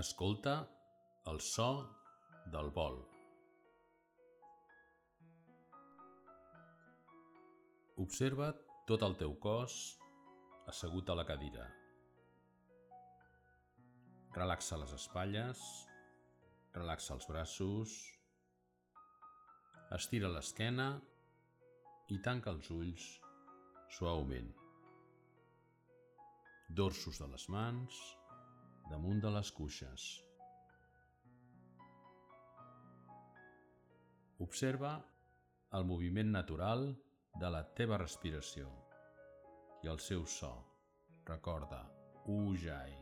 Escolta el so del vol. Observa tot el teu cos assegut a la cadira. Relaxa les espatlles, relaxa els braços, estira l'esquena i tanca els ulls suaument. Dorsos de les mans damunt de les cuixes. Observa el moviment natural de la teva respiració i el seu so. Recorda, Ujjayi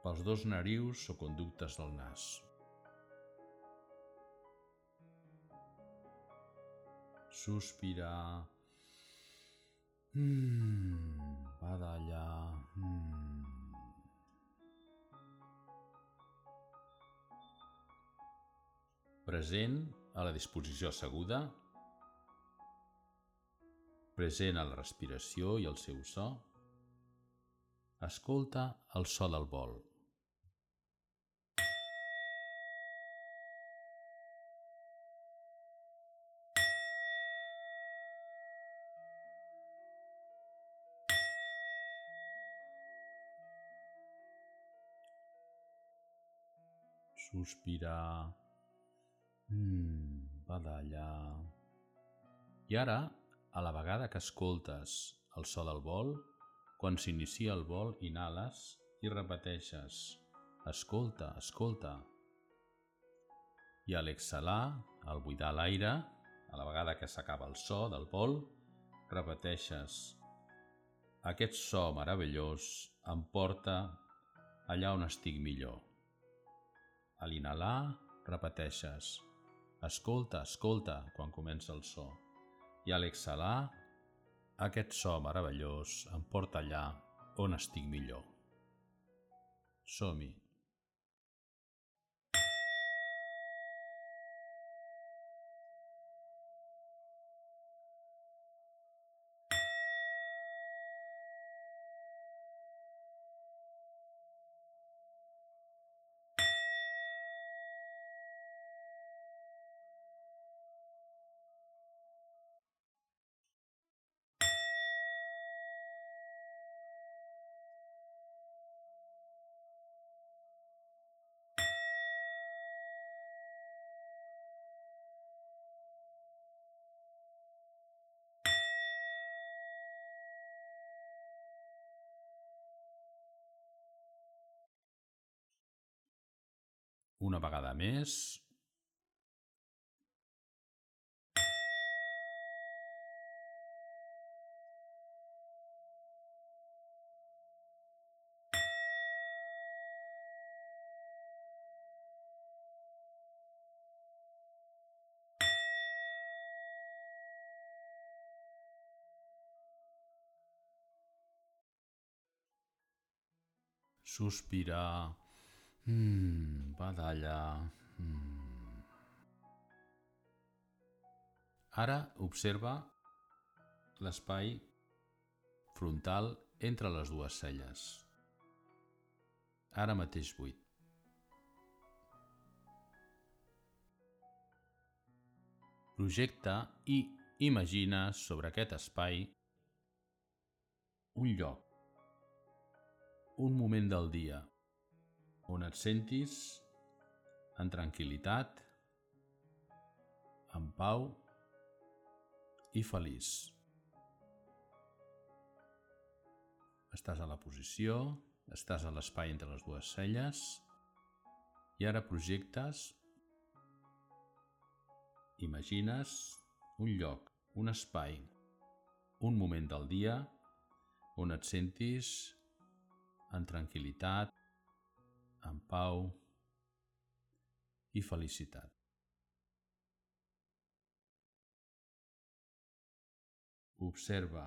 pels dos narius o conductes del nas. Sospirar. Mm, badallar. Mm. Present a la disposició asseguda. Present a la respiració i el seu so. Escolta el so del vol. sospirar, mm, badallar. I ara, a la vegada que escoltes el so del vol, quan s'inicia el vol, inhales i repeteixes escolta, escolta. I a l'exhalar, al buidar l'aire, a la vegada que s'acaba el so del vol, repeteixes aquest so meravellós em porta allà on estic millor. A l'inhalar, repeteixes escolta, escolta quan comença el so. I a l'exhalar, aquest so meravellós em porta allà on estic millor. Som-hi. Una vegada més. Sospirar. Mm, badalla. Mm. Ara observa l'espai frontal entre les dues celles. Ara mateix buit. Projecta i imagina sobre aquest espai un lloc, un moment del dia, on et sentis en tranquil·litat, en pau i feliç. Estàs a la posició, estàs a l'espai entre les dues celles i ara projectes, imagines un lloc, un espai, un moment del dia on et sentis en tranquil·litat, en pau i felicitat. Observa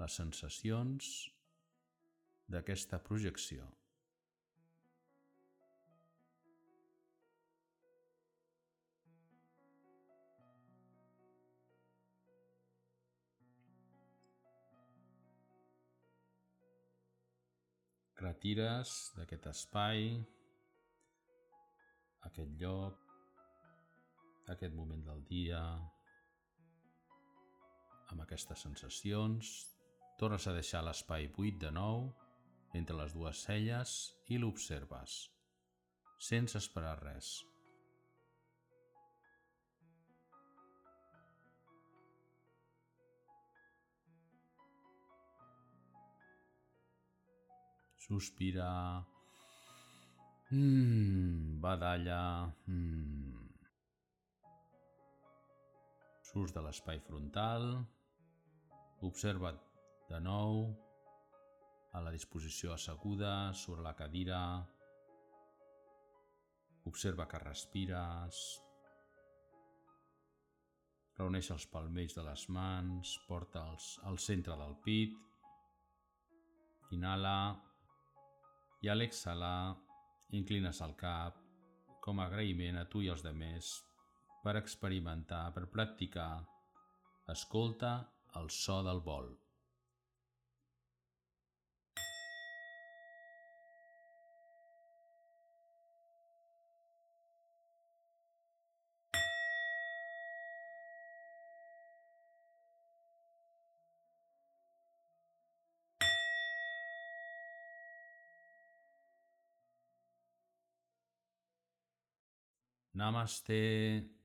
les sensacions d'aquesta projecció. Retires d'aquest espai, aquest lloc, aquest moment del dia, amb aquestes sensacions, tornes a deixar l'espai buit de nou entre les dues celles i l'observes, sense esperar res. Sospira. Mm, badalla. Mm. Surts de l'espai frontal. Observa't de nou a la disposició asseguda sobre la cadira. Observa que respires. Reuneix els palmells de les mans, porta'ls al centre del pit. Inhala i a l'exhalar inclines el cap com a agraïment a tu i als demés per experimentar, per practicar. Escolta el so del vol. Namaste.